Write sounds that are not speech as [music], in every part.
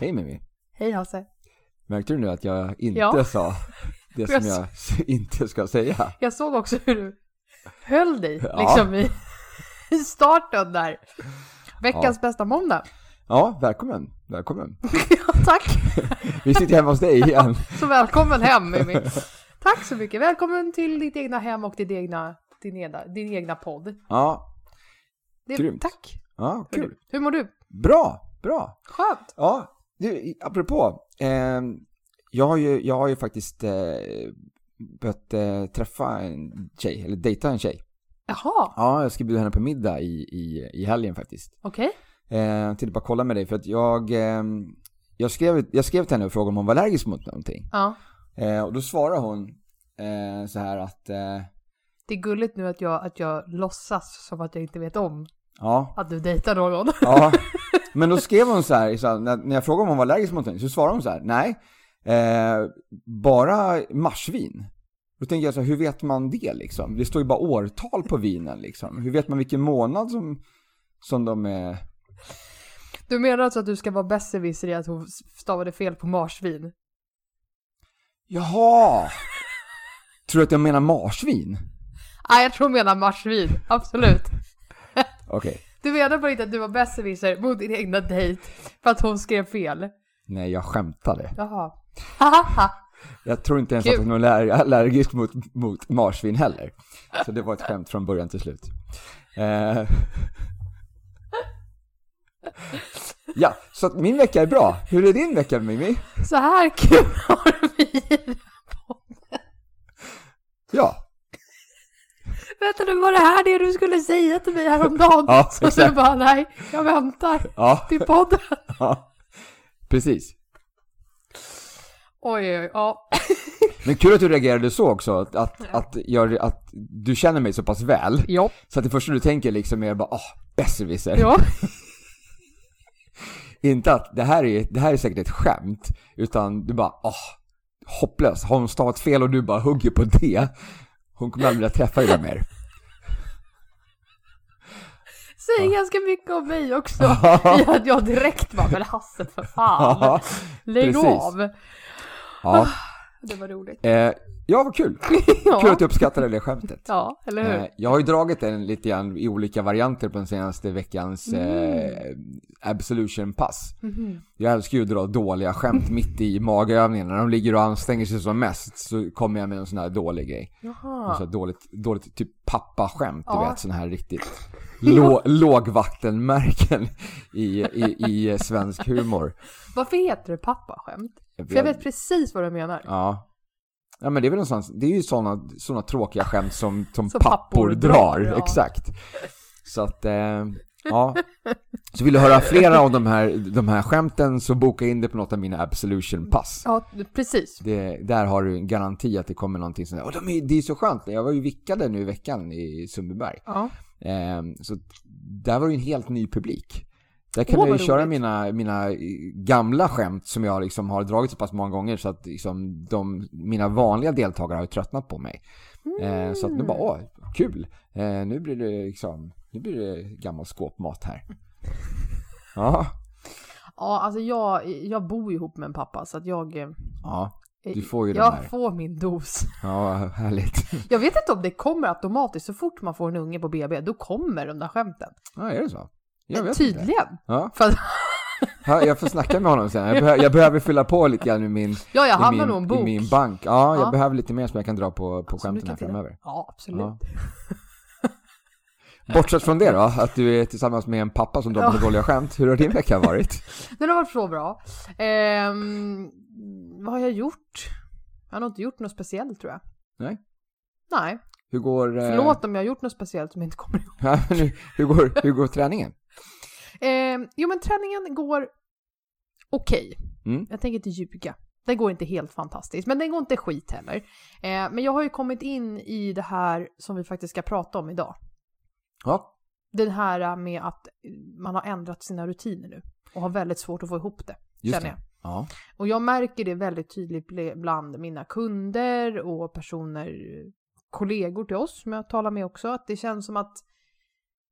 Hej Mimmi! Hej Hasse! Märkte du nu att jag inte Ja. sa det [laughs] som jag [laughs] inte ska säga? Jag såg också hur du höll dig Ja. liksom i, [laughs] i starten där. Veckans bästa måndag. Ja, välkommen, välkommen. Ja, tack! Vi sitter hemma hos dig igen. Så välkommen hem Mimmi. Tack så mycket. Välkommen till ditt egna hem och ditt egna, din, egna, din egna podd. Ja, Det, Grymt. Tack! ja kul. Hur mår du? Bra, bra. Skönt! Ja, du, apropå. Eh, jag, har ju, jag har ju faktiskt eh, börjat eh, träffa en tjej, eller dejta en tjej. Jaha, Ja, jag ska bjuda henne på middag i, i, i helgen faktiskt. okej. Eh, jag tänkte bara kolla med dig för att jag, eh, jag, skrev, jag skrev till henne och frågade om hon var allergisk mot någonting. Ja. Eh, och då svarade hon eh, så här att, eh, Det är gulligt nu att jag, att jag låtsas som att jag inte vet om ja, att du dejtar någon. ja. [laughs] Men då skrev hon så här, så här när, jag frågade om hon var allergisk mot någonting, så svarade hon så här, nej, eh, bara marsvin. Då tänker jag så här, hur vet man det liksom? Det står ju bara årtal på vinen liksom. Hur vet man vilken månad som, som de är... Du menar alltså att du ska vara besserwisser i att hon stavade fel på marsvin? Jaha! Tror du att jag menar marsvin? Nej, jag tror hon menar marsvin. Absolut. Okej. Du menar på riktigt att du var besserwisser mot din egna dejt för att hon skrev fel? Nej, jag skämtade. Jaha. [laughs] Jag tror inte ens Kul. att hon är aller- allergisk mot, mot marsvin heller. Så det var ett skämt från början till slut. Eh. [laughs] Ja, så att min vecka är bra. Hur är din vecka Mimmi? Så här kul har vi Ja, Vänta nu, var det här det du skulle säga till mig häromdagen? Ja, så exakt. du bara, nej, jag väntar ja, till podden. [laughs] ja. Precis. Oj, oj, ja. [laughs] Men kul att du reagerade så också, att, att, att, jag, att du känner mig så pass väl. Ja. Så att det första du tänker liksom är bara, åh, besserwisser. Ja. [laughs] Inte att det här, är, det här är säkert ett skämt, utan du bara, åh, hopplöst. Har hon stavat fel och du bara hugger på det, hon kommer aldrig vilja träffa dig mer. Säger ganska mycket om mig också. I att jag direkt bara, men Hasse för fan. Lägg precis. av. ja. Det var roligt. Eh, ja, vad kul. [laughs] Kul Ja, att du uppskattade det skämtet. ja eller hur? Eh, jag har ju dragit den lite grann i olika varianter på den senaste veckans eh, absolution-pass. Mhm. Jag älskar ju att dra dåliga skämt [laughs] mitt i magövningen. När de ligger och anstränger sig som mest så kommer jag med en sån här dålig grej. En sån Jaha. här dåligt, dåligt typ pappaskämt, du Ja. vet, sån här riktigt lå, lågvattenmärken i, i, i svensk humor. Varför heter det pappaskämt? För jag vet precis vad du menar. Ja. Ja men det är väl någonstans, det är ju sådana såna tråkiga skämt som, som, Som pappor, drar, ja. exakt. Så att, eh, ja. Så vill du höra flera av de här, de här skämten så boka in det på något av mina absolution-pass. Ja, precis. Det, där har du en garanti att det kommer någonting sånt där. Och de är, det är så skönt, jag var ju vickade nu i veckan i Sundbyberg. Ja. Eh, så där var det ju en helt ny publik. Där kan Åh, jag ju köra roligt. mina, mina gamla skämt som jag liksom har dragit så pass många gånger så att liksom de, mina vanliga deltagare har tröttnat på mig. Eh, så att nu bara, åh, kul! Eh, nu blir det liksom, nu blir det gammal skåpmat här. Ja, Ja, alltså jag, jag bor ihop med en pappa så att jag... eh, ja, du får ju jag här. får min dos. [laughs] Ja, härligt. [laughs] Jag vet inte om det kommer automatiskt så fort man får en unge på BB, då kommer de där skämten. Ja, är det så? Jag vet inte. Tydligen. Ja, [laughs] För ja, jag får snacka med honom sen. Jag, behö, jag behöver fylla på lite grann i min, ja, jag i min, en i bok. min bank. Ja, jag Ja. behöver lite mer som jag kan dra på, på du skämten här framöver. Ja, absolut. Ja. Bortsett från det då, att du är tillsammans med en pappa som drar på dåliga skämt. Hur har din vecka varit? Den har varit så bra. Ehm, vad har jag gjort? Jag har nog inte gjort något speciellt tror jag. Nej. Nej. Hur går... eh, Förlåt om jag har gjort något speciellt som jag inte kommer ihåg. [laughs] Ja, men hur, hur, går, hur går träningen? Eh, jo men träningen går okej. Mm. Jag tänker inte ljuga. Den går inte helt fantastiskt, men den går inte skit heller. Eh, men jag har ju kommit in i det här som vi faktiskt ska prata om idag. Ja, Den här med att man har ändrat sina rutiner nu och har väldigt svårt att få ihop det. just känner jag. Ja. Och jag märker det väldigt tydligt bl- bland mina kunder och personer, kollegor till oss som jag talar med också, att det känns som att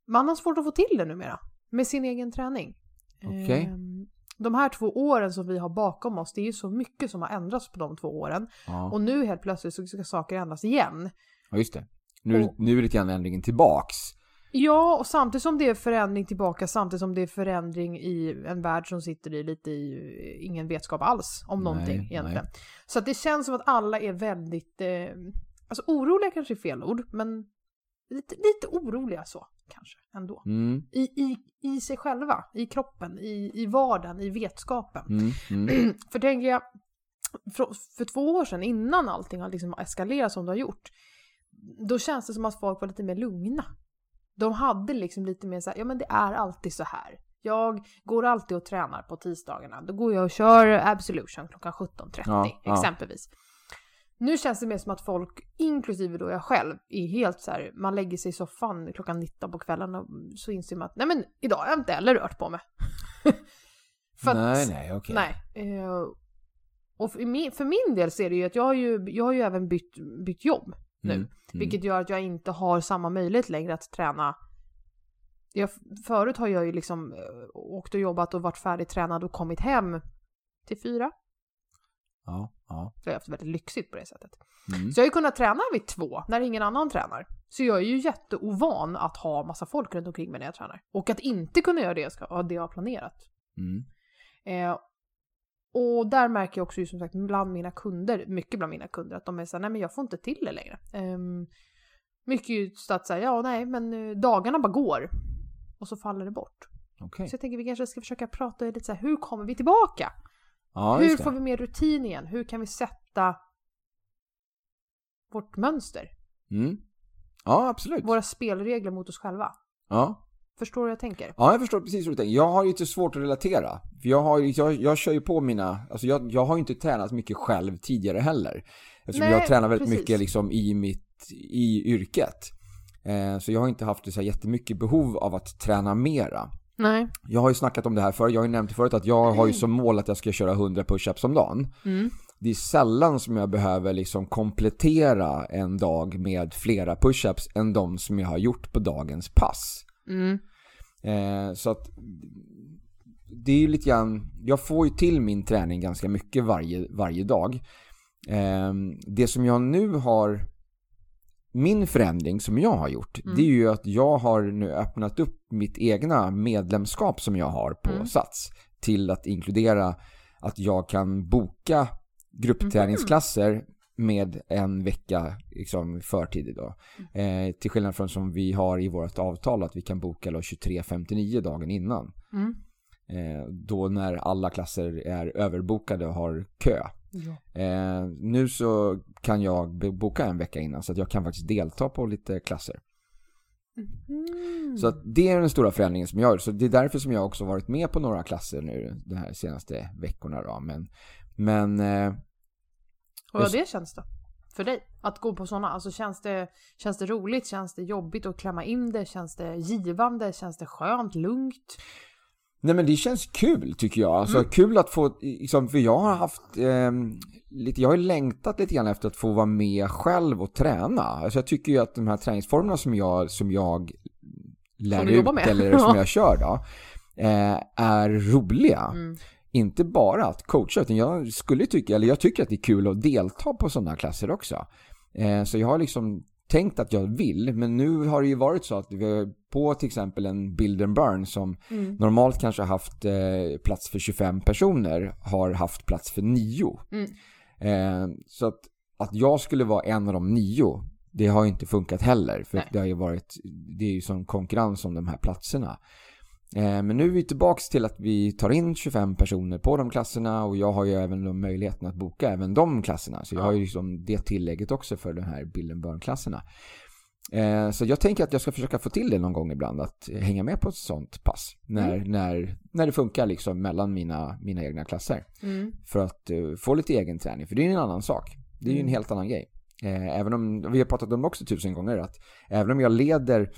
man har svårt att få till det numera med sin egen träning. Okej. Ehm, De här två åren som vi har bakom oss, det är ju så mycket som har ändrats på de två åren. Ja. Och nu helt plötsligt så ska saker ändras igen. ja, just det. Nu, Och- nu är det lite grann ändringen tillbaks. Ja, och samtidigt som det är förändring tillbaka, samtidigt som det är förändring i en värld som sitter i lite i ingen vetskap alls om någonting Nej, egentligen. Så att det känns som att alla är väldigt, eh, alltså oroliga kanske är fel ord, men lite, lite oroliga så kanske ändå. Mm, I, i, I sig själva, i kroppen, i, i vardagen, i vetskapen. mm, mm. [clears throat] för tänker jag, för, för två år sedan innan allting har liksom eskalerat som det har gjort, då känns det som att folk var lite mer lugna. De hade liksom lite mer så här, ja men det är alltid så här. Jag går alltid och tränar på tisdagarna. Då går jag och kör Absolution klockan 17.30 Ja, ja. exempelvis. Nu känns det mer som att folk, inklusive då jag själv, är helt så här, man lägger sig i soffan klockan 19 på kvällen och så inser man att nej men idag har jag inte heller rört på mig. [laughs] För att- nej, nej, okej. Nej. Eh, och för min, för min del så är det ju att jag har ju, jag har ju även bytt, bytt jobb nu. Mm, mm. Vilket gör att jag inte har samma möjlighet längre att träna. Jag, förut har jag ju liksom eh, åkt och jobbat och varit färdigtränad och kommit hem till fyra. Ja, ja. Så jag har haft väldigt lyxigt på det sättet. Mm. Så jag har ju kunnat träna vid två när ingen annan tränar. Så jag är ju jätteovan att ha massa folk runt omkring mig när jag tränar. Och att inte kunna göra det jag, ska, det jag har planerat. Mm. Eh, och där märker jag också ju som sagt bland mina kunder, mycket bland mina kunder, att de är såhär, nej men jag får inte till det längre. Um, mycket just att säga, ja nej men eh, dagarna bara går. Och så faller det bort. Okej. Så jag tänker vi kanske ska försöka prata lite så här, hur kommer vi tillbaka? Ja, hur får vi mer rutin igen? Hur kan vi sätta vårt mönster? Mm. Ja, absolut. Våra spelregler mot oss själva. Ja. Förstår du vad jag tänker? Ja, jag förstår precis hur du tänker. Jag har ju lite svårt att relatera. För jag, har, jag, jag kör ju på mina... Alltså jag, jag har ju inte tränat mycket själv tidigare heller. Eftersom Nej, jag tränar väldigt precis. mycket liksom i mitt... I yrket. Eh, så jag har inte haft så här jättemycket behov av att träna mera. Nej. Jag har ju snackat om det här förr. Jag har ju nämnt förut att jag har ju som mål att jag ska köra 100 push-ups om dagen. Mm. Det är sällan som jag behöver liksom komplettera en dag med flera push-ups än de som jag har gjort på dagens pass. Mm. Eh, så att det är ju lite grann, jag får ju till min träning ganska mycket varje, varje dag. Eh, det som jag nu har, min förändring som jag har gjort, Mm. det är ju att jag har nu öppnat upp mitt egna medlemskap som jag har på Mm. Sats till att inkludera att jag kan boka gruppträningsklasser med en vecka liksom, förtid då. Eh, till skillnad från som vi har i vårt avtal att vi kan boka då 23.59 dagen innan. Mm. Eh, då när alla klasser är överbokade och har kö. Ja. Eh, nu så kan jag boka en vecka innan så att jag kan faktiskt delta på lite klasser. Mm. Så det är den stora förändringen som jag gör. Så det är därför som jag också varit med på några klasser nu de här senaste veckorna då. Men, men eh, hur Just- det känns då? För dig? Att gå på sådana? Alltså känns det, känns det roligt? Känns det jobbigt att klämma in det? Känns det givande? Känns det skönt? Lugnt? Nej men det känns kul tycker jag. Alltså Mm. kul att få, liksom, för jag har haft ehm, lite, jag har längtat lite grann efter att få vara med själv och träna. Alltså jag tycker ju att de här träningsformerna som jag, som jag lär du ut eller som Ja. [laughs] jag kör då, eh, är roliga. Mm. Inte bara att coacha, utan jag skulle tycka, eller jag tycker att det är kul att delta på sådana klasser också. Eh, så jag har liksom tänkt att jag vill, men nu har det ju varit så att vi på till exempel en Build and Burn som Mm. normalt kanske har haft eh, plats för 25 personer har haft plats för 9. Mm. Eh, så att, att jag skulle vara en av de nio, det har ju inte funkat heller. För Nej. det har ju varit, det är ju sån konkurrens om de här platserna. Eh, men nu är vi tillbaks till att vi tar in 25 personer på de klasserna och jag har ju även möjligheten att boka även de klasserna. Så jag Ja. har ju liksom det tillägget också för de här Bill Burn-klasserna. Eh, så jag tänker att jag ska försöka få till det någon gång ibland, att hänga med på ett sånt pass. När, Mm. när, när det funkar liksom mellan mina, mina egna klasser. Mm. För att eh, få lite egen träning, för det är ju en annan sak. Det är ju en Mm. helt annan grej. Även om, vi har pratat om det också tusen gånger, att även om jag leder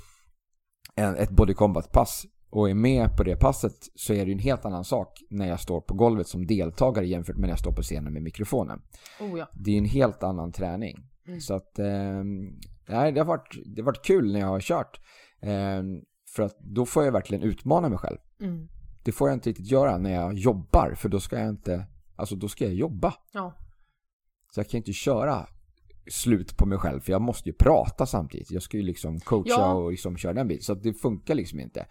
ett body combat-pass och är med på det passet så är det ju en helt annan sak när jag står på golvet som deltagare jämfört med när jag står på scenen med mikrofonen. Oh ja. Det är en helt annan träning. Mm. Så att, eh, det har, varit, det har varit kul när jag har kört. Eh, för att då får jag verkligen utmana mig själv. Mm. Det får jag inte riktigt göra när jag jobbar, för då ska jag inte, alltså då ska jag jobba. Ja. Så jag kan inte köra slut på mig själv, för jag måste ju prata samtidigt. Jag ska ju liksom coacha Ja. och liksom köra den biten, så det funkar liksom inte.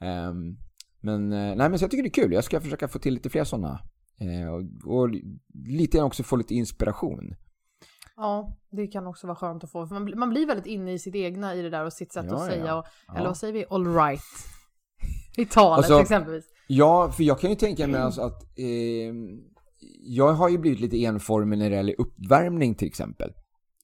Ehm, men, eh, nej, men så jag tycker det är kul. Jag ska försöka få till lite fler sådana. Eh, och, och lite grann också få lite inspiration. ja, det kan också vara skönt att få. För man, blir- man blir väldigt inne i sitt egna i det där och sitt sätt Ja, att säga. ja. Och, Ja. Eller vad säger vi? All right. I talet Alltså- exempelvis. Ja, för jag kan ju tänka mig alltså att eh, jag har ju blivit lite enformig när det gäller uppvärmning till exempel.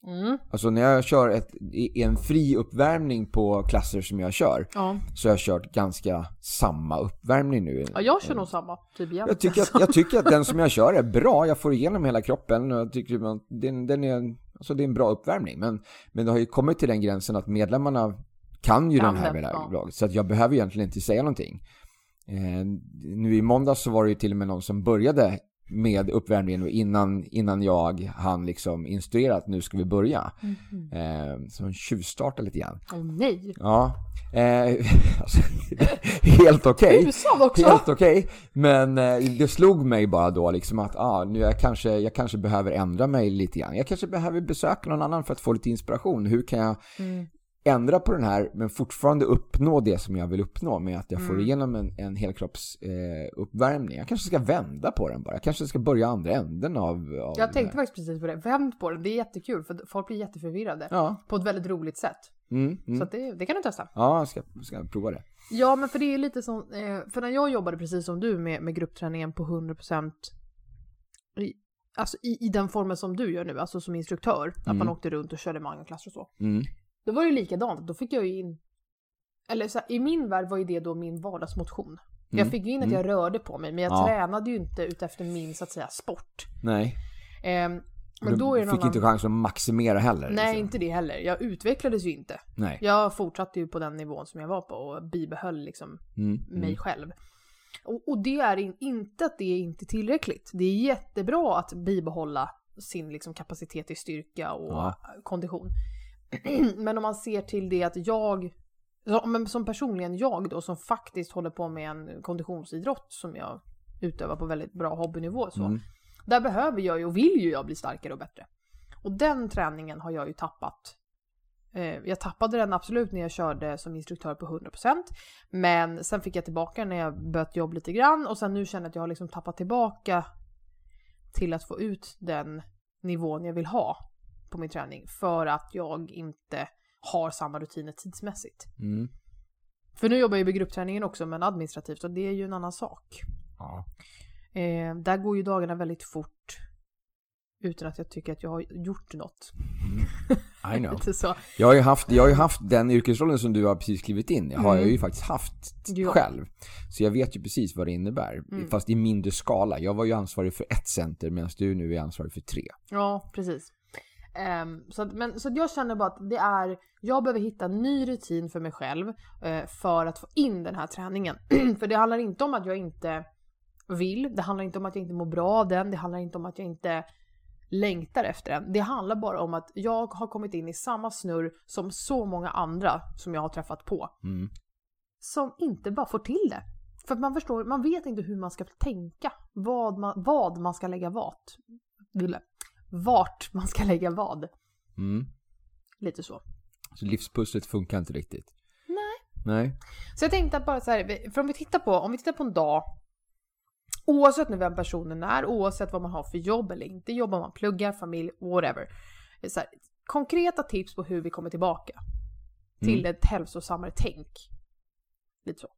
Mm. Alltså när jag kör ett, en fri uppvärmning på klasser som jag kör Ja. så har jag kört ganska samma uppvärmning nu. ja, jag kör nog samma. Typ jämt. Jag tycker, att, jag tycker att den som jag [laughs] kör är bra. Jag får igenom hela kroppen och jag tycker att den, den är, alltså det är en bra uppvärmning. Men, men det har ju kommit till den gränsen att medlemmarna kan ju Kan den här vid ja. laget. Så att jag behöver egentligen inte säga någonting. Eh, nu i måndags så var det ju till och med någon som började med uppvärmningen och innan, innan jag hann liksom instruera att nu ska vi börja. Mhm. Eh, så en tjuvstarta lite grann. Åh nej. Ja, eh, [laughs] alltså, [laughs] helt okej. Också! Helt okej, men eh, det slog mig bara då liksom att ah, nu jag kanske, jag kanske behöver ändra mig lite grann. Jag kanske behöver besöka någon annan för att få lite inspiration. Hur kan jag Mm. Ändra på den här men fortfarande uppnå det som jag vill uppnå med att jag får Mm. igenom en, en helkropps eh. Jag kanske ska vända på den bara. Jag kanske ska börja andra änden av, av Jag tänkte faktiskt precis på det. Vänd på den. Det är jättekul för folk blir jätteförvirrade. Ja, På ett väldigt roligt sätt. mm, mm. Så att det, det kan du testa. ja jag ska, ska prova det. Ja, men för det är lite som, eh, för när jag jobbade precis som du med, med gruppträningen på 100% i, alltså i, i den formen som du gör nu, alltså som instruktör, att Mm. man åkte runt och körde magnoklasser och så. Mm. Då var det ju likadant, då fick jag ju in, eller så här, i min värld var ju det då min vardagsmotion. Jag Mm. fick ju in att Mm. jag rörde på mig, men jag Ja. tränade ju inte utefter min så att säga sport. Nej, Ehm, men men då är det du fick annan... inte chans att maximera heller. Nej, liksom. inte det heller. Jag utvecklades ju inte. Nej. Jag fortsatte ju på den nivån som jag var på och bibehöll liksom Mm. mig Mm. själv. Och, och det är in, inte att det är inte tillräckligt. Det är jättebra att bibehålla sin liksom, kapacitet i styrka och Ja. kondition. [clears throat] men om man ser till det att jag, men som personligen jag då, som faktiskt håller på med en konditionsidrott som jag utövar på väldigt bra hobbynivå. Så. Mm. Där behöver jag ju och vill ju jag bli starkare och bättre. Och den träningen har jag ju tappat. Eh, jag tappade den absolut när jag körde som instruktör på 100%. Men sen fick jag tillbaka när jag böt jobb lite grann och sen nu känner jag att jag har liksom tappat tillbaka till att få ut den nivån jag vill ha på min träning för att jag inte har samma rutiner tidsmässigt. Mm. För nu jobbar jag med gruppträningen också men administrativt och det är ju en annan sak. Ja. Eh, där går ju dagarna väldigt fort utan att jag tycker att jag har gjort något. I [laughs] know. Så. Jag har, ju haft, jag har haft den yrkesrollen som du har precis klivit in i, har Mm. jag ju faktiskt haft Ja. själv. Så jag vet ju precis vad det innebär. Mm. Fast i mindre skala. Jag var ju ansvarig för ett center medan du nu är ansvarig för tre. Ja, precis. Ehm, så, att, men, så jag känner bara att det är, jag behöver hitta en ny rutin för mig själv eh, för att få in den här träningen. [clears throat] för det handlar inte om att jag inte vill, det handlar inte om att jag inte mår bra av den, det handlar inte om att jag inte längtar efter den. Det handlar bara om att jag har kommit in i samma snurr som så många andra som jag har träffat på. Mm. som inte bara får till det. För att man förstår, man vet inte hur man ska tänka. Vad man, vad man ska lägga vart. Ville. Vart man ska lägga vad. Mm. Lite så. Så livspusslet funkar inte riktigt. Nej. Nej. Så jag tänkte att bara så här, för om vi tittar på, om vi tittar på en dag. Oavsett nu vem personen är, oavsett vad man har för jobb eller inte jobb, om man pluggar, familj, whatever. Så här, konkreta tips på hur vi kommer tillbaka. Till ett hälsosammare tänk. Lite så.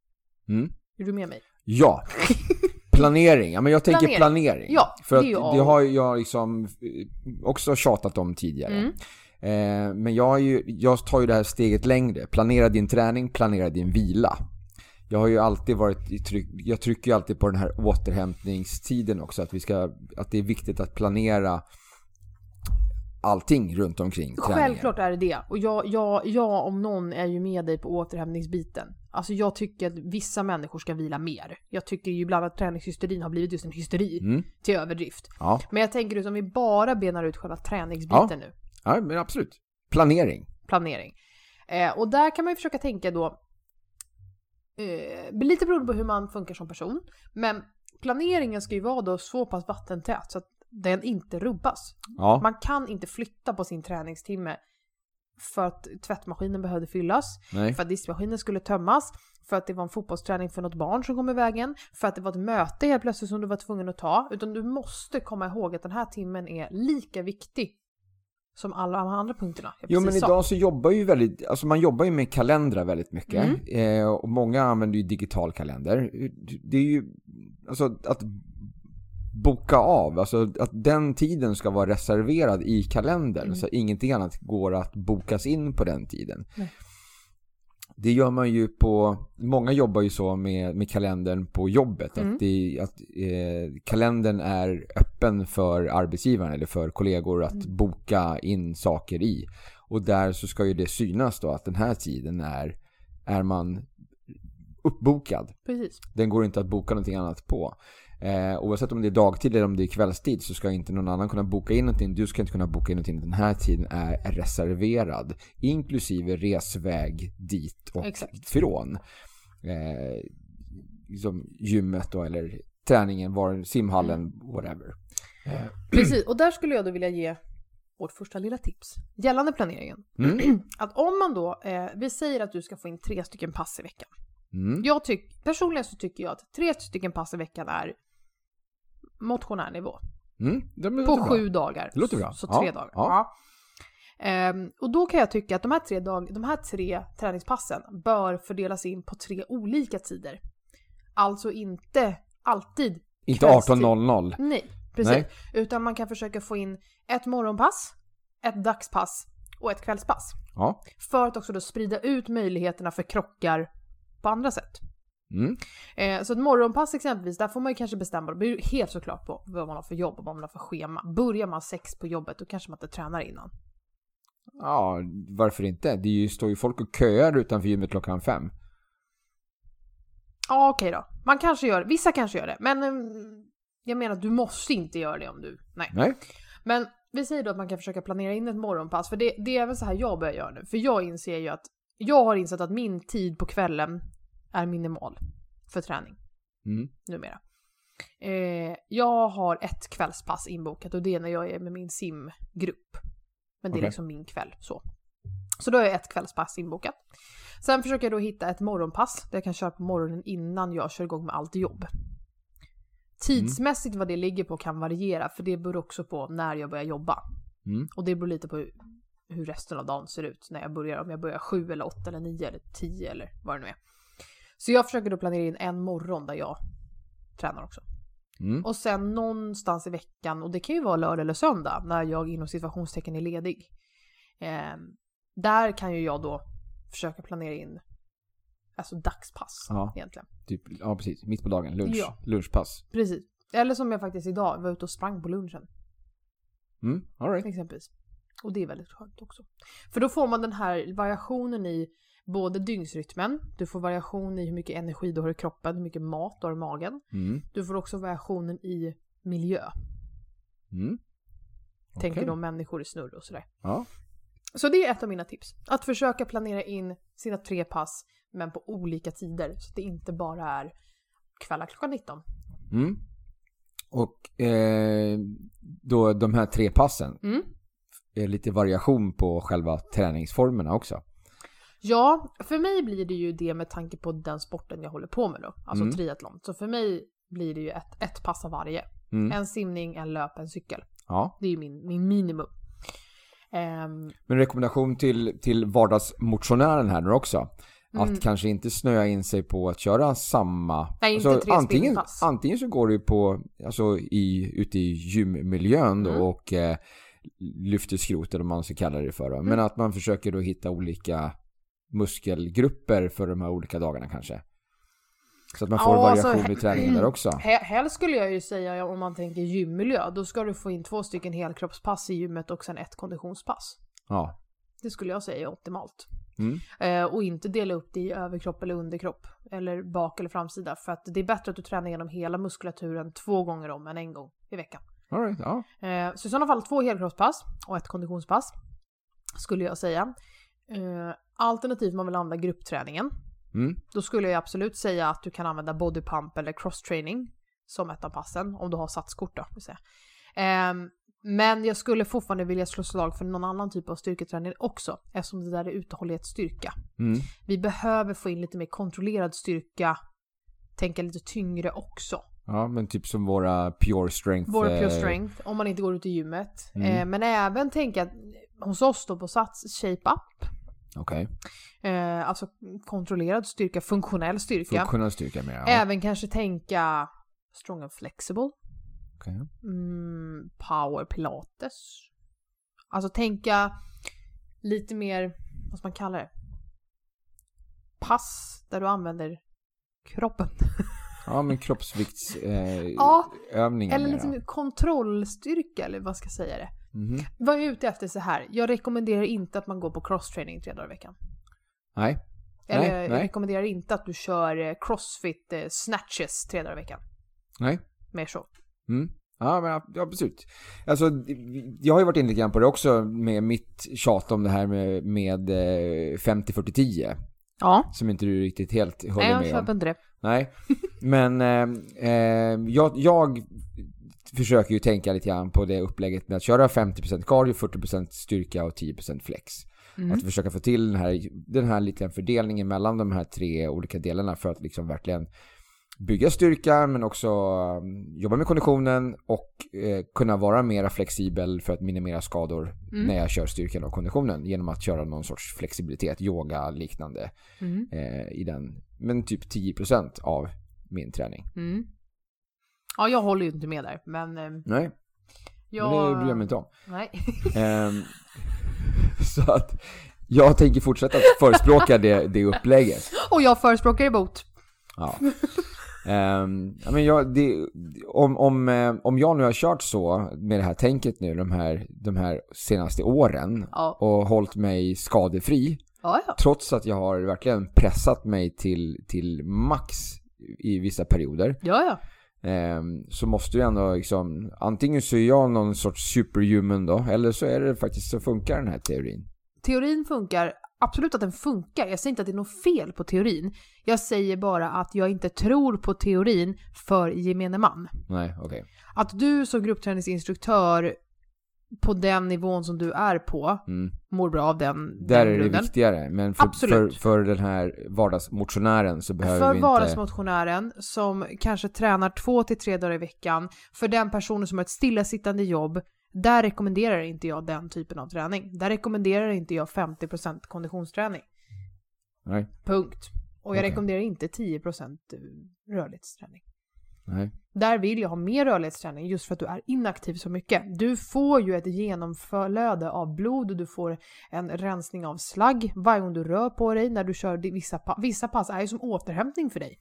Mm. Är du med mig? Ja. [laughs] Planering. Ja, men jag tänker Planering. planering. Ja, För det att det har jag liksom eh, också tjatat om tidigare. Mm. Eh, men jag, ju, jag tar ju det här steget längre. Planera din träning, planera din vila. Jag har ju alltid varit i tryck, jag trycker ju alltid på den här återhämtningstiden också. Att, vi ska, att det är viktigt att planera allting runt omkring träningen. Självklart är det det. Och jag, jag, jag om någon är ju med dig på återhämtningsbiten. Alltså jag tycker att vissa människor ska vila mer. Jag tycker ju ibland att träningshysterin har blivit just en hysteri Mm. till överdrift. Ja. Men jag tänker att om vi bara benar ut själva träningsbiten Ja. nu. ja, men absolut. Planering. planering. Eh, och där kan man ju försöka tänka då, eh, lite beroende på hur man funkar som person, men planeringen ska ju vara då så pass vattentät så att den inte rubbas. Ja. Man kan inte flytta på sin träningstimme för att tvättmaskinen behövde fyllas, Nej. för att diskmaskinen skulle tömmas, för att det var en fotbollsträning för något barn som kom i vägen, för att det var ett möte helt plötsligt som du var tvungen att ta. Utan du måste komma ihåg att den här timmen är lika viktig som alla de andra punkterna Jo men idag så jobbar ju väldigt, alltså man jobbar ju med kalendrar väldigt mycket. Mm. Eh, och många använder ju digital kalender. Det är ju, alltså att boka av, alltså att den tiden ska vara reserverad i kalendern. Mm. Så ingenting annat går att bokas in på den tiden. Nej. Det gör man ju på, många jobbar ju så med, med kalendern på jobbet. Mm. Att, det, att eh, kalendern är öppen för arbetsgivaren eller för kollegor att Mm. boka in saker i. Och där så ska ju det synas då att den här tiden är, är man uppbokad. Precis. Den går inte att boka någonting annat på. Eh, oavsett om det är dagtid eller om det är kvällstid så ska inte någon annan kunna boka in någonting. Du ska inte kunna boka in någonting. Den här tiden är reserverad. Inklusive resväg dit och Exakt. från. Eh, liksom gymmet då eller träningen, var, simhallen, whatever. Eh, Precis, och där skulle jag då vilja ge vårt första lilla tips gällande planeringen. Mm. [clears throat] Att om man då, eh, vi säger att du ska få in tre stycken pass i veckan. Mm. Jag tyck, personligen så tycker jag att tre stycken pass i veckan är motionärnivå. Mm. Det låter På bra. sju dagar. Det låter bra. Så Ja, tre dagar. ja. Ja. Ehm, och då kan jag tycka att de här, tre dag, de här tre träningspassen bör fördelas in på tre olika tider. Alltså inte alltid Inte kvällstid. 18.00. Nej, precis. Nej. Utan man kan försöka få in ett morgonpass, ett dagspass och ett kvällspass. Ja. För att också då sprida ut möjligheterna för krockar på andra sätt. Mm. Eh, så ett morgonpass exempelvis, där får man ju kanske bestämma, det beror helt såklart på vad man har för jobb och vad man har för schema. Börjar man sex på jobbet, då kanske man inte tränar innan. Ja, varför inte? Det ju, står ju folk och köar utanför gymmet klockan fem. Ja, okej då. Man kanske gör vissa kanske gör det, men eh, jag menar att du måste inte göra det om du... Nej. Nej? Men vi säger då att man kan försöka planera in ett morgonpass, för det, det är även så här jag börjar göra nu. För jag inser ju att, jag har insett att min tid på kvällen är minimal för träning Mm. numera. Eh, jag har ett kvällspass inbokat och det är när jag är med min simgrupp. Men det är Okej. liksom min kväll så. Så då har jag ett kvällspass inbokat. Sen försöker jag då hitta ett morgonpass där jag kan köra på morgonen innan jag kör igång med allt jobb. Tidsmässigt vad det ligger på kan variera för det beror också på när jag börjar jobba. Mm. Och det beror lite på hur, hur resten av dagen ser ut när jag börjar. Om jag börjar sju eller åtta eller nio eller tio eller vad det nu är. Så jag försöker då planera in en morgon där jag tränar också. Mm. Och sen någonstans i veckan, och det kan ju vara lördag eller söndag, när jag inom situationstecken är ledig. Eh, där kan ju jag då försöka planera in alltså dagspass Ja. egentligen. Typ, ja, precis. Mitt på dagen. Lunch. Ja. Lunchpass. Precis. Eller som jag faktiskt idag var ute och sprang på lunchen Mm. All right. exempelvis. Och det är väldigt skönt också. För då får man den här variationen i både dygnsrytmen, du får variation i hur mycket energi du har i kroppen, hur mycket mat du har i magen. Mm. Du får också variationen i miljö. Mm. Tänker då människor i snurr och sådär. Ja. Så det är ett av mina tips. Att försöka planera in sina tre pass, men på olika tider. Så att det inte bara är kvällar klockan 19. Mm. Och eh, då de här tre passen. Mm. Är lite variation på själva träningsformerna också. Ja, för mig blir det ju det med tanke på den sporten jag håller på med då. Alltså Mm. triathlon. Så för mig blir det ju ett, ett pass av varje. Mm. En simning, en löp, en cykel. Ja. Det är ju min, min minimum. Ehm, Men rekommendation till, till vardagsmotionären här nu också. Mm. Att kanske inte snöa in sig på att köra samma... Alltså, Nej, inte tre antingen, antingen så går du på, alltså i, ute i gymmiljön då Mm. och eh, lyfter skrot eller vad man ska kalla det för. Då. Men att man försöker då hitta olika muskelgrupper för de här olika dagarna kanske. Så att man får Ja, variation alltså, i träningen där också. [clears throat] He- Helst skulle jag ju säga om man tänker gymmiljö, då ska du få in två stycken helkroppspass i gymmet och sen ett konditionspass. Ja. Det skulle jag säga är optimalt. Mm. Eh, och inte dela upp det i överkropp eller underkropp. Eller bak eller framsida. För att det är bättre att du tränar genom hela muskulaturen två gånger om än en gång i veckan. All right, ja. Eh, så i sådana fall två helkroppspass och ett konditionspass. Skulle jag säga. Eh, alternativt om man vill använda gruppträningen. Mm. Då skulle jag absolut säga att du kan använda bodypump eller crosstraining som ett av passen. Om du har satskort då. Vill säga. Ehm, men jag skulle fortfarande vilja slå slag för någon annan typ av styrketräning också. Eftersom det där är uthållighetsstyrka. Mm. Vi behöver få in lite mer kontrollerad styrka. Tänka lite tyngre också. Ja, men typ som våra pure strength. Vår pure eh, strength, om man inte går ut i gymmet. Mm. Eh, men även tänka hos oss då på Sats Shape Up. Okej. Eh, alltså kontrollerad styrka, funktionell styrka. Funktionell styrka mer. Ja. Även kanske tänka strong and flexible. Okej. Mm, power pilates. Alltså tänka lite mer, vad ska man kalla det? Pass där du använder kroppen. Ja, men kroppsviktsövningar. Eh, Ja, Eller lite mer kontrollstyrka eller vad ska jag säga det. Mhm. Vad jag är ute efter så här. Jag rekommenderar inte att man går på crosstraining tre dagar i veckan. Nej. Eller Nej, jag nej. rekommenderar inte att du kör eh, crossfit eh, snatches tre dagar i veckan. Nej. Mer så. Mm. Ja, men absolut. Alltså, jag har ju varit inne lite grann på det också med mitt tjat om det här med, med eh, 50-40-10. Ja. Som inte du riktigt helt håller Nej, jag med om. köper inte det. Nej, men eh, eh, jag, jag försöker ju tänka lite grann på det upplägget med att köra 50% cardio, 40% styrka och 10% flex. Mm. Att försöka få till den här, den här lite fördelningen mellan de här tre olika delarna för att liksom verkligen bygga styrka men också um, jobba med konditionen och eh, kunna vara mera flexibel för att minimera skador Mm. när jag kör styrkan och konditionen genom att köra någon sorts flexibilitet, yoga liknande Mm. eh, i den. Men typ 10% av min träning. Mm. Ja, jag håller ju inte med där, men eh, Nej, jag... men det bryr jag mig inte om. Nej. Ehm, [laughs] så att jag tänker fortsätta förespråka det, det upplägget. [laughs] Och jag förespråkar emot. Ja. Ehm, ja, men jag, det, om, om, eh, om jag nu har kört så med det här tänket nu de här, de här senaste åren Ja. och hållit mig skadefri Ja, ja. trots att jag har verkligen pressat mig till, till max i vissa perioder Ja, ja. Ehm, så måste ju ändå liksom, antingen så är jag någon sorts superhuman då, eller så är det faktiskt så funkar den här teorin. Teorin funkar. Absolut att den funkar. Jag säger inte att det är något fel på teorin. Jag säger bara att jag inte tror på teorin för gemene man. Nej, okej. Att du som gruppträningsinstruktör på den nivån som du är på Mm. mår bra av den, Där den är det grunden. viktigare, men för, för, för den här vardagsmotionären så behöver För vi inte... vardagsmotionären som kanske tränar två till tre dagar i veckan, för den personen som har ett stillasittande jobb, där rekommenderar inte jag den typen av träning. Där rekommenderar inte jag 50% konditionsträning. Nej, Punkt. Och jag Okej. rekommenderar inte 10% rörlighetsträning. Nej. Där vill jag ha mer rörlighetsträning just för att du är inaktiv så mycket. Du får ju ett genomflöde av blod och du får en rensning av slagg varje gång du rör på dig när du kör vissa pass. Vissa pass är ju som återhämtning för dig.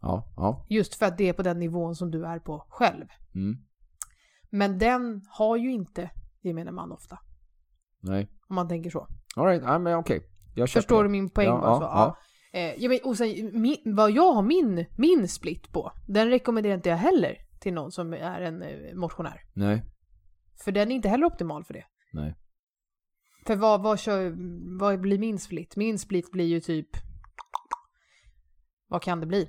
Ja, ja. Just för att det är på den nivån som du är på själv. Mm. Men den har ju inte gemene man ofta. Nej. Om man tänker så. Alright, ja, men okej. Jag köper Förstår det. du min poäng? Ja, bara så? ja, Ja. Eh, ja, men, och sen, min, vad jag har min, min split på, den rekommenderar inte jag heller till någon som är en eh, motionär. Nej, För den är inte heller optimal för det. nej. För vad, vad, kör, vad blir min split? Min split blir ju typ... Vad kan det bli?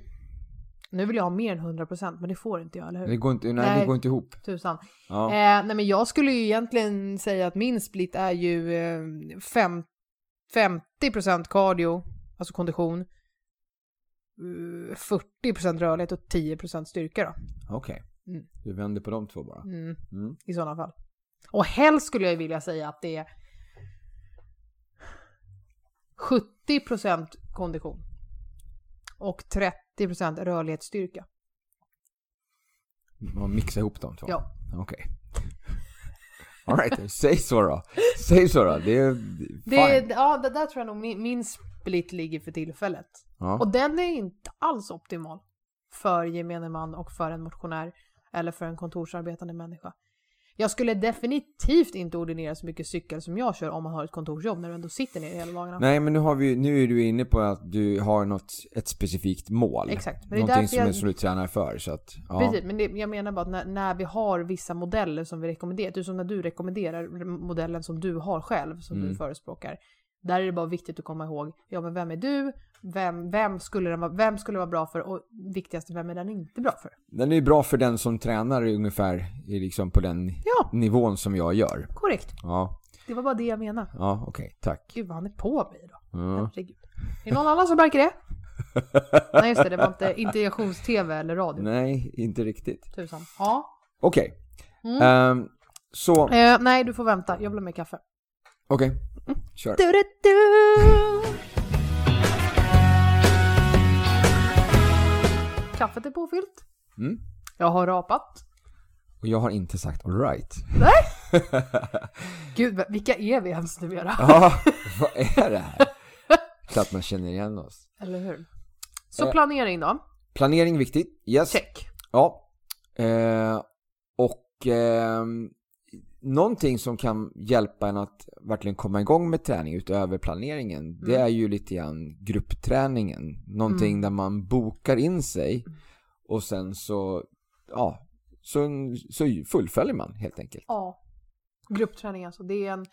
Nu vill jag ha mer än 100% men det får inte jag, eller hur? Det går inte, nej, Nej. det går inte ihop. Tusan. Ja. Eh, nej men jag skulle ju egentligen säga att min split är ju eh, fem, 50% cardio, alltså kondition. eh, 40% rörlighet och 10% styrka då. Okej. Mm. Du vänder på de två bara. Mm, Mm. I sådana fall. Och helst skulle jag vilja säga att det är 70% kondition. Och 30% rörlighetsstyrka. Man mixar ihop de två? Ja. Okej. All right, säg så då. Säg så då. Det är Det, fine. ja, det där tror jag nog min, min split ligger för tillfället. Ja. Och den är inte alls optimal för gemene man och för en motionär eller för en kontorsarbetande människa. Jag skulle definitivt inte ordinera så mycket cykel som jag kör om man har ett kontorsjobb när du ändå sitter ner hela dagarna. Nej men nu har vi nu är du inne på att du har något, ett specifikt mål. Exakt, men Någonting som, jag- som du tränar för så att, ja. Precis, men det, jag menar bara att när, när vi har vissa modeller som vi rekommenderar, typ som när du rekommenderar modellen som du har själv, som Mm. du förespråkar. Där är det bara viktigt att komma ihåg, ja men vem är du? Vem, vem, skulle den vara, vem skulle vara bra för? Och viktigast, vem är den inte bra för? Den är bra för den som tränar ungefär liksom på den Ja, nivån som jag gör. korrekt. Ja, Det var bara det jag menade. ja okej, tack. Gud vad han är på mig idag. Ja. Herregud. Är det någon annan som märker det? [laughs] Nej just det, det var inte integrations-tv eller radio. Nej, inte riktigt. Tusan. Ja. Okej. Mm. Ehm, så, Eh, nej, du får vänta. Jag vill ha mer kaffe. Okej. Kör. Du, du, du. Kaffet är påfyllt. Mm. Jag har rapat. Och jag har inte sagt alright. [laughs] Gud, v- vilka är vi ens numera? Ja, vad är det här? Klart man känner igen oss. Eller hur? Så Eh. planering då? Planering viktigt. Yes. Check. Ja. Eh, och ehm, någonting som kan hjälpa en att verkligen komma igång med träning utöver planeringen, det Mm. är ju lite grann gruppträningen. Någonting Mm. där man bokar in sig och sen så, ja, så, så fullföljer man helt enkelt. Ja. Gruppträning alltså. Det är en...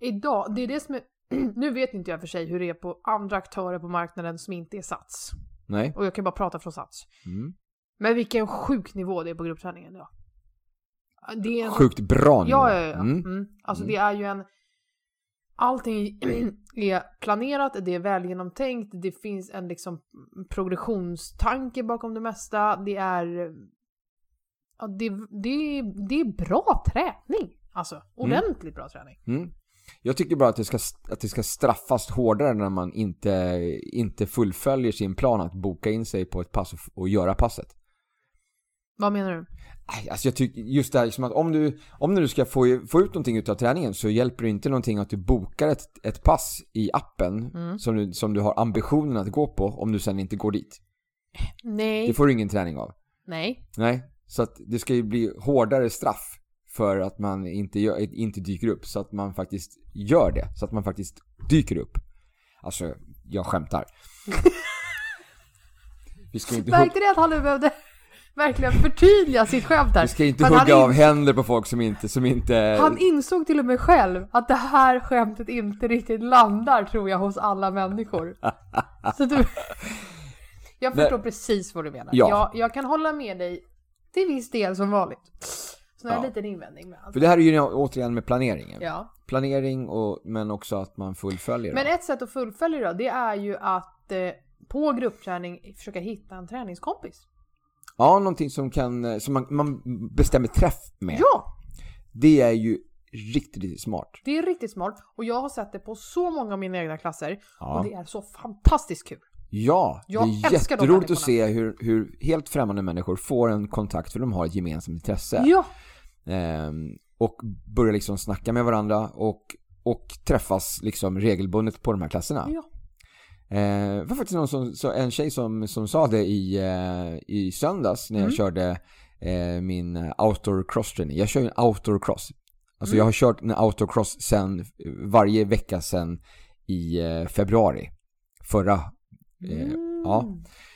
Idag, det är det som är... [clears throat] nu vet inte jag för sig hur det är på andra aktörer på marknaden som inte är Sats. Nej? Och jag kan bara prata från Sats. Mm. Men vilken sjuk nivå det är på gruppträningen idag. Det är en... Sjukt bra nivå. Ja, ja, ja. Mm. Mm. Alltså Mm. det är ju en... Allting [clears throat] är planerat, det är väl genomtänkt, det finns en liksom progressionstanke bakom det mesta. Det är... Ja, det, det, det är bra träning. Alltså, ordentligt bra träning. Mm. Jag tycker bara att det, ska, att det ska straffas hårdare när man inte, inte fullföljer sin plan att boka in sig på ett pass och, och göra passet. Vad menar du? Alltså jag tycker just det här liksom att om du, om du ska få, få ut någonting utav träningen så hjälper det inte någonting att du bokar ett, ett pass i appen Mm. som, du, som du har ambitionen att gå på om du sen inte går dit. Nej. Det får du ingen träning av. Nej. Nej, så att det ska ju bli hårdare straff för att man inte, gör, inte dyker upp så att man faktiskt gör det. Så att man faktiskt dyker upp. Alltså, jag skämtar. [laughs] Vi ska inte, Märkte ni att han nu behövde verkligen förtydliga sitt skämt här? vi ska inte Men hugga av händer på folk som inte, som inte... Han insåg till och med själv att det här skämtet inte riktigt landar tror jag hos alla människor. [laughs] Så du... Jag förstår precis vad du menar. Ja. Jag, jag kan hålla med dig till viss del som vanligt. Så har jag Ja. en liten invändning med allt. För det här är ju återigen med planeringen. Ja. Planering och, men också att man fullföljer Men ett sätt att fullfölja då, det är ju att eh, på gruppträning försöka hitta en träningskompis. Ja, någonting som kan, som man, man bestämmer träff med. Ja! Det är ju riktigt, riktigt smart. Det är riktigt smart och jag har sett det på så många av mina egna klasser Ja. och det är så fantastiskt kul. Ja, Jag det är de jätteroligt att se hur, hur helt främmande människor får en kontakt för de har ett gemensamt intresse. Ja! Ehm, och börjar liksom snacka med varandra och, och träffas liksom regelbundet på de här klasserna. ja. Eh, det var faktiskt någon som, så en tjej som, som sa det i, eh, i söndags när jag Mm. körde eh, min eh, outdoor cross training. Jag kör ju en outdoor cross. Alltså Mm. jag har kört en outdoor cross sen, varje vecka sen i eh, februari. Förra. Eh, Mm. ja.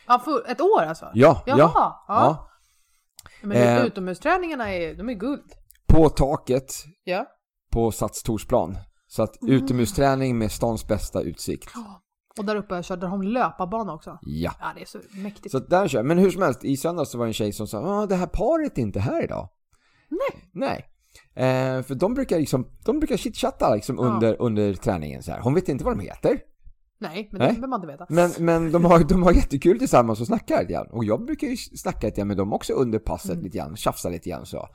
Ja, för ett år alltså? Ja, Jaha, ja, ja. ja. Men Eh. utomhusträningarna är, de är guld. På taket Ja. på Sats Torsplan. Så att Mm. utomhusträning med stans bästa utsikt. Och där uppe körde de löparbana också. Ja. Ja, det är så mäktigt. Så att där kör. Men hur som helst, i söndags så var det en tjej som sa ah, det här paret är inte här idag. Nej. Nej. Eh, för de brukar liksom, de brukar chitchatta liksom Ja. under, under träningen så här. Hon vet inte vad de heter. Nej, men det behöver man inte veta. Men, men de, har, de har jättekul tillsammans och snackar lite grann. Och jag brukar ju snacka lite grann med dem också under passet Mm. lite grann. Tjafsa lite grann så.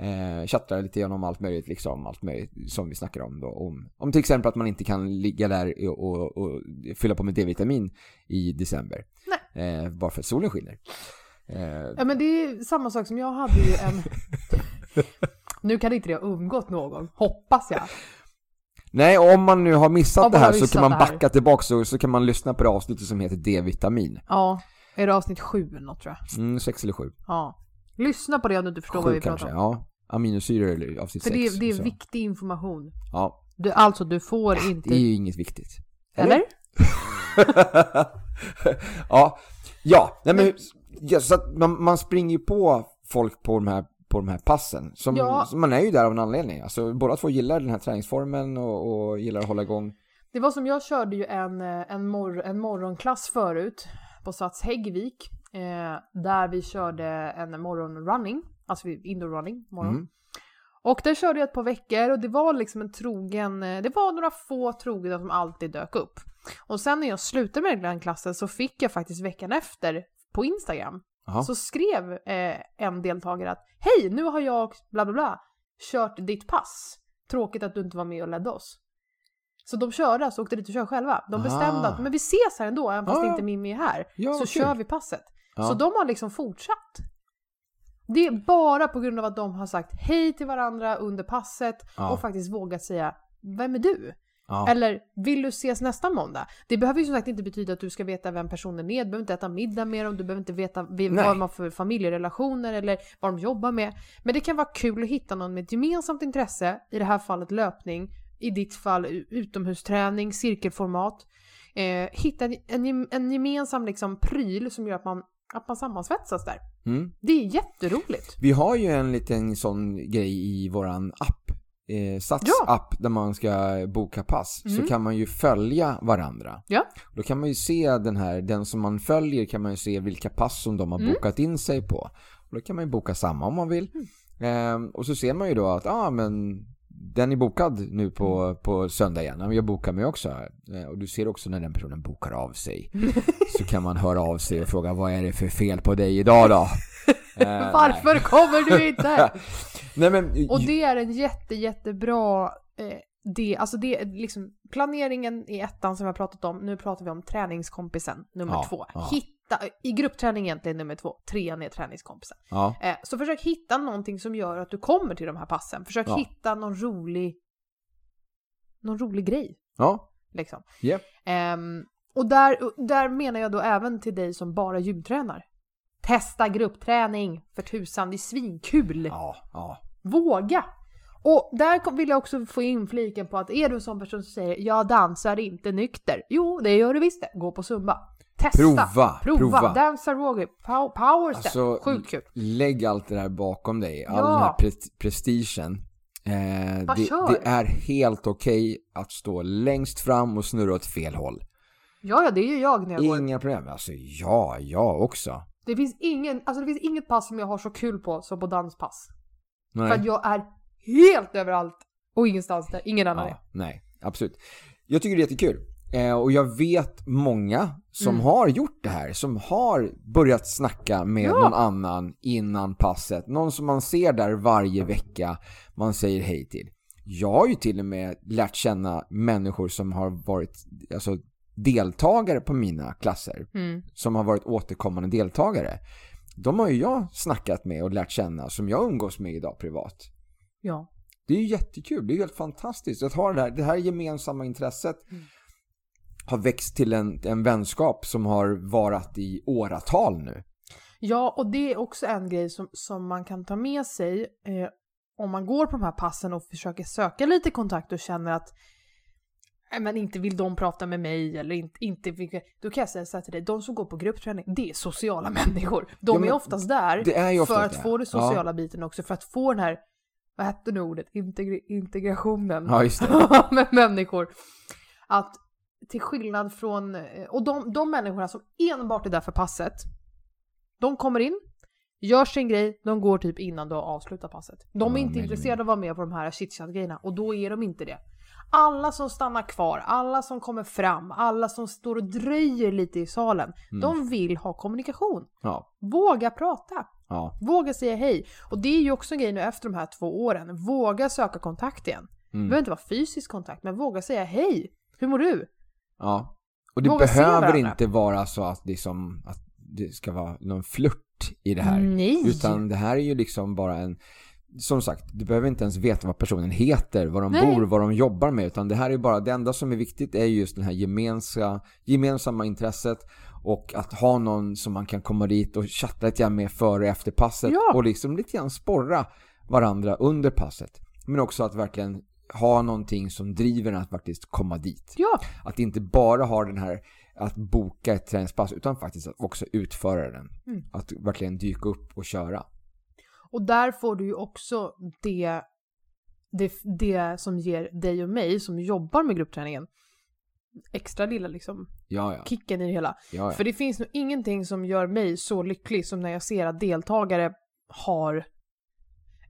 Eh, chattar lite grann om allt möjligt liksom. Allt möjligt som vi snackar om då. Om, om till exempel att man inte kan ligga där och, och, och fylla på med D-vitamin i december. Eh, bara för att solen skiner. Eh, Ja, men det är samma sak som jag hade ju en... Nu kan inte det ha undgått någon, hoppas jag. Nej, och om man nu har missat Om det här har så missat kan man backa tillbaka så, så kan man lyssna på det avsnittet som heter D-vitamin. Ja, är det avsnitt sju eller något tror jag? Mm, sex eller sju. Ja. Lyssna på det om du inte förstår vad Sju vi pratar kanske, om. ja. Aminosyror eller avsnitt För det, det är viktig information. Ja, Du, alltså, du får inte... det är ju inget viktigt. Eller? [laughs] ja, ja, nej men, ja, så att man, man springer ju på folk på de här, på de här passen. Som, Ja. som man är ju där av en anledning. Alltså båda två gillar den här träningsformen och, och gillar att hålla igång. Det var som jag körde ju en, eh, en, mor, en morgonklass förut på Sats Häggvik. Eh, där vi körde en morgonrunning, alltså indoor running, morgon. Mm. Och där körde jag ett par veckor och det var liksom en trogen, eh, det var några få trogna som alltid dök upp. Och sen när jag slutade med den klassen så fick jag faktiskt veckan efter på Instagram Jaha. så skrev eh, en deltagare att Hej, nu har jag bla bla bla kört ditt pass. Tråkigt att du inte var med och ledde oss. Så de körde alltså, åkte dit och körde själva. De bestämde Ah. att men vi ses här ändå, även fast ja. inte Mimmi är här. Ja, så kul. kör vi passet. Ja. Så de har liksom fortsatt. Det är bara på grund av att de har sagt hej till varandra under passet Ja. och faktiskt vågat säga Vem är du? Ja. Eller vill du ses nästa måndag? Det behöver ju som sagt inte betyda att du ska veta vem personen är. Du behöver inte äta middag med dem, du behöver inte veta Nej. vad de har för familjerelationer eller vad de jobbar med. Men det kan vara kul att hitta någon med ett gemensamt intresse, i det här fallet löpning, i ditt fall utomhusträning, cirkelformat. Eh, hitta en, en, en gemensam liksom pryl som gör att man, att man sammansvetsas där. Mm. Det är jätteroligt. Vi har ju en liten sån grej i våran app. Eh, Sats Ja. app där man ska boka pass. Så Mm. kan man ju följa varandra. Ja. Då kan man ju se den här, den som man följer kan man ju se vilka pass som de har Mm. bokat in sig på. Och då kan man ju boka samma om man vill. Eh, och så ser man ju då att, ja ah, men den är bokad nu på, Mm. på söndag igen. Jag bokar mig också. Eh, och du ser också när den personen bokar av sig. [laughs] så kan man höra av sig och fråga vad är det för fel på dig idag då? [laughs] Eh, Varför kommer du inte? [laughs] Nej men, Och det är en jätte, jättebra eh, det, alltså det liksom planeringen i ettan som jag pratat om, nu pratar vi om träningskompisen nummer Ja, två. ja. Hitta, i gruppträning egentligen nummer två, trean är träningskompisen. ja, Eh, så försök hitta någonting som gör att du kommer till de här passen. Försök Ja. hitta någon rolig, någon rolig grej ja, liksom. Japp. Ehm, och där, där menar jag då även till dig som bara gymtränar. Testa gruppträning, för tusan, det är svinkul. ja, ja. Våga! Och där vill jag också få in fliken på att är du en sån person som säger jag dansar inte nykter. Jo, det gör du visst det. Gå på zumba. Testa! Prova, Prova! prova. Dansa Roger. Pow, power step. Alltså, Sjukt kul. lägg allt det där bakom dig. All Ja. den här pre- prestigen. Eh, Bara det, kör. det är helt okej att stå längst fram och snurra åt fel håll. Ja, ja, det är ju jag när jag går. Inga problem. Alltså ja, jag också. Det finns, ingen, alltså det finns inget pass som jag har så kul på som på danspass. För att Nej, jag är helt överallt och ingenstans där ingen annan är. ja, nej absolut. Jag tycker det är jättekul. Eh, och jag vet många som Mm. har gjort det här. Som har börjat snacka med Ja. någon annan innan passet. Någon som man ser där varje vecka. Man säger hej till. Jag har ju till och med lärt känna människor som har varit alltså, deltagare på mina klasser. Mm. Som har varit återkommande deltagare. De har ju jag snackat med och lärt känna som jag umgås med idag privat. Ja. Det är ju jättekul, det är helt fantastiskt att ha det här, det här gemensamma intresset Mm. Har växt till en, en vänskap som har varat i åratal nu. Ja, och det är också en grej som, som man kan ta med sig eh, om man går på de här passen och försöker söka lite kontakt och känner att "Nej, men inte vill de prata med mig eller inte, inte vill, då kan jag säga så här till dig, de som går på gruppträning, det är sociala människor. De Ja, men är oftast där är ju för oftast att det. få den sociala biten också, för att få den här, vad hette nu ordet, Integri- integrationen Ja, [laughs] med människor. Att till skillnad från, eh, och de, de människorna som enbart är där för passet, de kommer in, gör sin grej, de går typ innan du har avslutat passet. De är Ja, inte intresserade av att vara med på de här chitchat-grejerna och då är de inte det. Alla som stannar kvar, alla som kommer fram, alla som står och dröjer lite i salen, Mm. de vill ha kommunikation. Ja, Våga prata. ja. Våga säga hej. Och det är ju också en grej nu efter de här två åren. Våga söka kontakt igen. Det Mm. behöver inte vara fysisk kontakt, men våga säga hej. Hur mår du? Ja. Och det Våga behöver inte vara så att, liksom, att det ska vara någon flört i det här. Nej! Utan det här är ju liksom bara en som sagt, du behöver inte ens veta vad personen heter, var de Nej. bor, vad de jobbar med. Utan det här är bara, det enda som är viktigt är just det här gemensamma, gemensamma intresset. Och att ha någon som man kan komma dit och chatta lite grann med före och efter passet. Ja. Och liksom lite grann sporra varandra under passet. Men också att verkligen ha någonting som driver en att faktiskt komma dit. Ja, Att inte bara ha den här att boka ett träningspass utan faktiskt att också utföra den. Mm. Att verkligen dyka upp och köra. och där får du ju också det, det, det som ger dig och mig som jobbar med gruppträningen extra lilla liksom Ja, ja. kicken i det hela. ja, ja. För det finns nog ingenting som gör mig så lycklig som när jag ser att deltagare har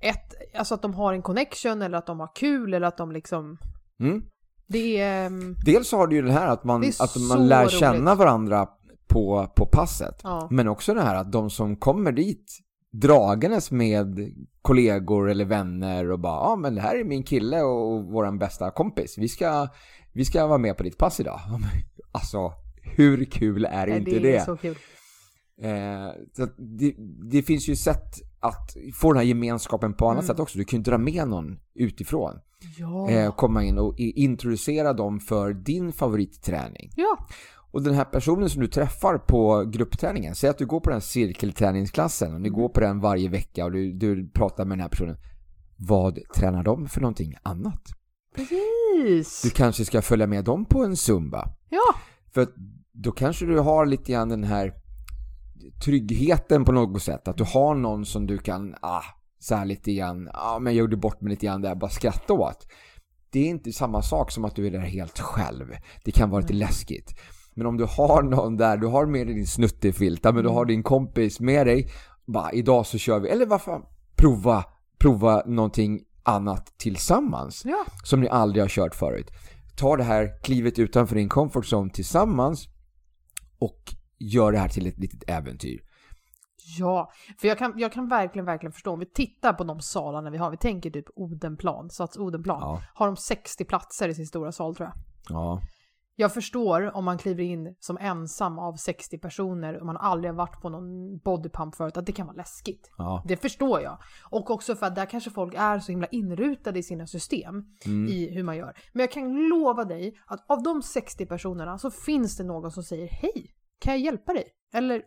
ett, alltså att de har en connection eller att de har kul eller att de liksom, Mm. det är, ehm, Dels har du ju det här att man, Det att man lär roligt. känna varandra på, på passet. ja. Men också det här att de som kommer dit dragandes med kollegor eller vänner och bara ja ah, men det här är min kille och våran bästa kompis. Vi ska, vi ska vara med på ditt pass idag. [laughs] Alltså hur kul är Nej, inte det det? är så kul. Eh, så det, det finns ju sätt att få den här gemenskapen på annat Mm. sätt också. Du kan ju dra med någon utifrån. Ja. Eh, komma in och introducera dem för din favoritträning. ja. Och den här personen som du träffar på gruppträningen, säg att du går på den här cirkelträningsklassen och ni Mm. går på den varje vecka och du, du pratar med den här personen. Vad tränar de för någonting annat? Precis. Du kanske ska följa med dem på en zumba. Ja. För då kanske du har lite grann den här tryggheten på något sätt. Att du har någon som du kan, ah, så här lite grann, ah, men jag gjorde bort mig lite grann där, bara skratta åt. Det är inte samma sak som att du är där helt själv. Det kan vara lite läskigt. Men om du har någon där, du har med dig din snuttefilt, men du har din kompis med dig, bara idag så kör vi, eller varför prova, prova någonting annat tillsammans Ja. som ni aldrig har kört förut. Ta det här klivet utanför din comfort zone tillsammans och gör det här till ett litet äventyr. Ja, för jag kan, jag kan verkligen, verkligen förstå. Om vi tittar på de salarna vi har, vi tänker typ Odenplan, Sats Odenplan. Ja. Har de 60 platser i sin stora sal tror jag. Ja, Jag förstår om man kliver in som ensam av 60 personer och man aldrig har varit på någon bodypump förut, att det kan vara läskigt. ja, Det förstår jag. Och också för att där kanske folk är så himla inrutade i sina system Mm. i hur man gör. Men jag kan lova dig att av de 60 personerna så finns det någon som säger hej, kan jag hjälpa dig? Eller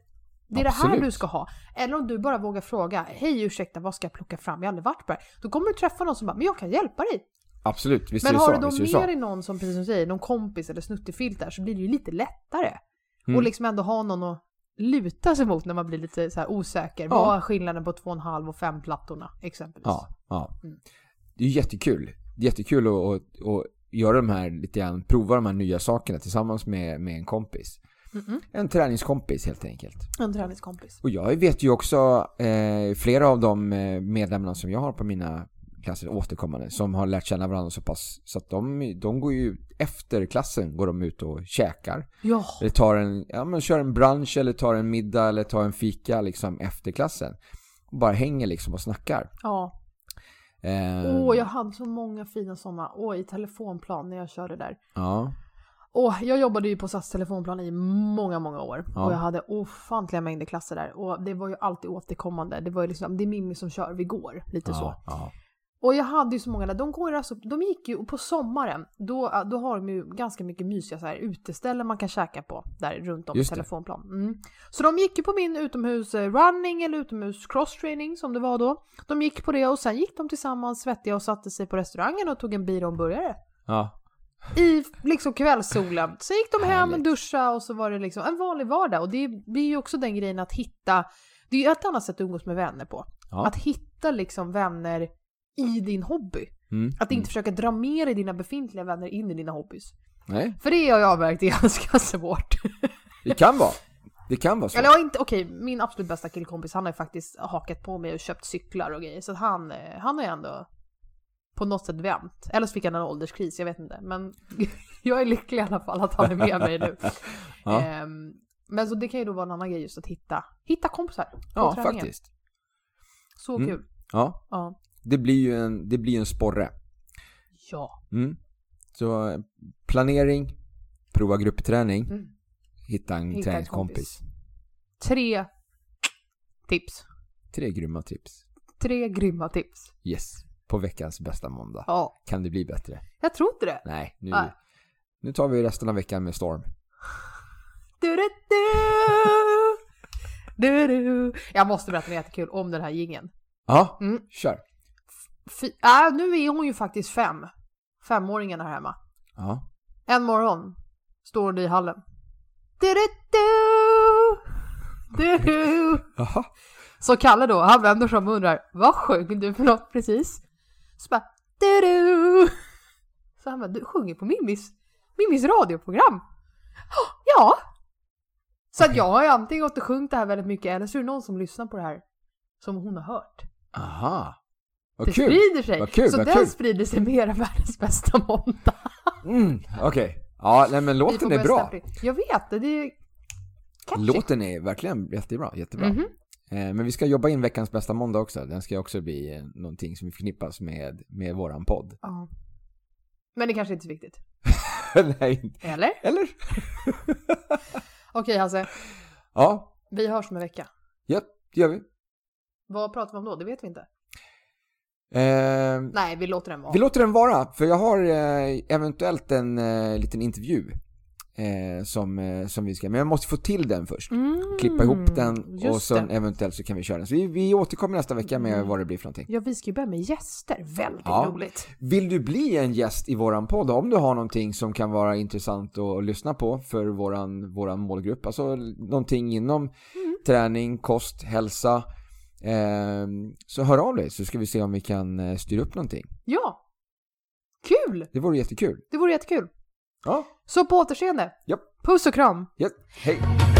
det är det här Absolut. du ska ha. Eller om du bara vågar fråga, hej ursäkta vad ska jag plocka fram? Jag har aldrig varit på det. Då kommer du träffa någon som bara, men jag kan hjälpa dig. absolut. Visst Men är det har så. du då så. dig någon som, precis som du säger, någon kompis eller snuttefilt där så blir det ju lite lättare. Mm. Och liksom ändå ha någon att luta sig mot när man blir lite så här osäker. Ja. Vad är skillnaden på 2,5 och 5 plattorna exempelvis? Ja, ja. Mm. Det är jättekul. Jättekul att, att, att göra de här lite grann, prova de här nya sakerna tillsammans med, med en kompis. Mm-mm. En träningskompis helt enkelt. En träningskompis. Och jag vet ju också eh, flera av de eh, medlemmarna som jag har på mina klasser återkommande som har lärt känna varandra så pass så att de, de går ju efter klassen går de ut och käkar. Ja, Eller tar en, ja men kör en brunch eller tar en middag eller tar en fika liksom efter klassen. Och bara hänger liksom och snackar. ja. Eh, Åh, jag hade så många fina sådana. Åh, i telefonplan när jag körde där. Ja, Åh, jag jobbade ju på SAS telefonplan i många, många år. Ja. Och jag hade ofantliga mängder klasser där. Och det var ju alltid återkommande. Det var ju liksom, det är Mimmi som kör, vi går. Lite så. ja, ja. Och jag hade ju så många där, de går alltså, de gick ju, och på sommaren, då, då har de ju ganska mycket mysiga så här uteställen man kan käka på där runt om Just det. telefonplan. Mm. Så de gick ju på min utomhus eh, running eller utomhus crosstraining som det var då. De gick på det och sen gick de tillsammans svettiga och satte sig på restaurangen och tog en bira och en burgare. ja. I liksom kvällssolen. Sen gick de hem, Härligt. duscha och så var det liksom en vanlig vardag. Och det blir ju också den grejen att hitta, det är ju ett annat sätt att umgås med vänner på. Ja. Att hitta liksom vänner i din hobby. Mm. Att inte försöka dra med dig dina befintliga vänner in i dina hobbys. Nej, För det har jag märkt är [laughs] ganska svårt. det kan vara. Det kan vara så. Eller inte, okej, min absolut bästa killkompis han har ju faktiskt hakat på mig och köpt cyklar och grejer. Så han, eh, han har ju ändå på något sätt vänt. Eller så fick han en ålderskris, jag vet inte. Men [laughs] jag är lycklig i alla fall att han är med mig nu. [laughs] Ja. Ehm, men så det kan ju då vara en annan grej just att hitta, hitta kompisar på Ja, träningen. faktiskt. Så Mm. kul. Ja, Ja. det blir ju en, det blir en sporre. Ja. Mm. Så planering, prova gruppträning, Mm. hitta en Hitta träningskompis. Tre tips. Tre grymma tips. Tre grymma tips. Yes. På veckans bästa måndag. Ja, Kan det bli bättre? jag tror inte det. Nej, nu, Nej. nu tar vi resten av veckan med storm. Du, du, du. Du. Jag måste berätta något jättekul om den här gingen. Ja, Mm. kör. Fy, äh, nu är hon ju faktiskt fem. Femåringen här hemma. Ja. En morgon står hon i hallen. Du, du, du. Du. [laughs] Jaha. Så Kalle då, han vänder sig om och undrar Vad sjöng du för något precis? Så bara du. Så han bara, du sjunger på Mimmis, Mimmis radioprogram? "Ja! Så att jag har ju antingen gått och sjungit det här väldigt mycket eller så är det någon som lyssnar på det här som hon har hört. Aha. Vad det kul. sprider sig. Vad kul, så vad den kul. sprider sig mer än världens bästa måndag. Mm, Okej. Ja, nej men låten är bra. april. Jag vet, det är catchy. Låten är verkligen jättebra. jättebra. Mhm. Eh, Men vi ska jobba in veckans bästa måndag också. Den ska också bli eh, någonting som förknippas med, med våran podd. Ja. Men det kanske inte är så viktigt. [laughs] Nej, Eller? eller? [laughs] Okej Hasse, Ja, vi hörs om en vecka. ja, det gör vi. Vad pratar vi om då? Det vet vi inte. Eh, Nej, vi låter den vara. vi låter den vara, för jag har eh, eventuellt en eh, liten intervju eh, som, eh, som vi ska, men jag måste få till den först. Mm, Klippa ihop den och sen det. eventuellt så kan vi köra den. Så vi, vi återkommer nästa vecka med Mm. vad det blir för någonting. Ja, vi ska ju börja med gäster. Väldigt Ja. roligt. Vill du bli en gäst i våran podd? Om du har någonting som kan vara intressant att lyssna på för våran, våran målgrupp, alltså någonting inom Mm. träning, kost, hälsa, eh, så hör av dig så ska vi se om vi kan eh, styra upp någonting. Ja! Kul! Det vore jättekul. Det vore jättekul. Ja, Så på återseende. Japp. Puss och kram. ja. hej!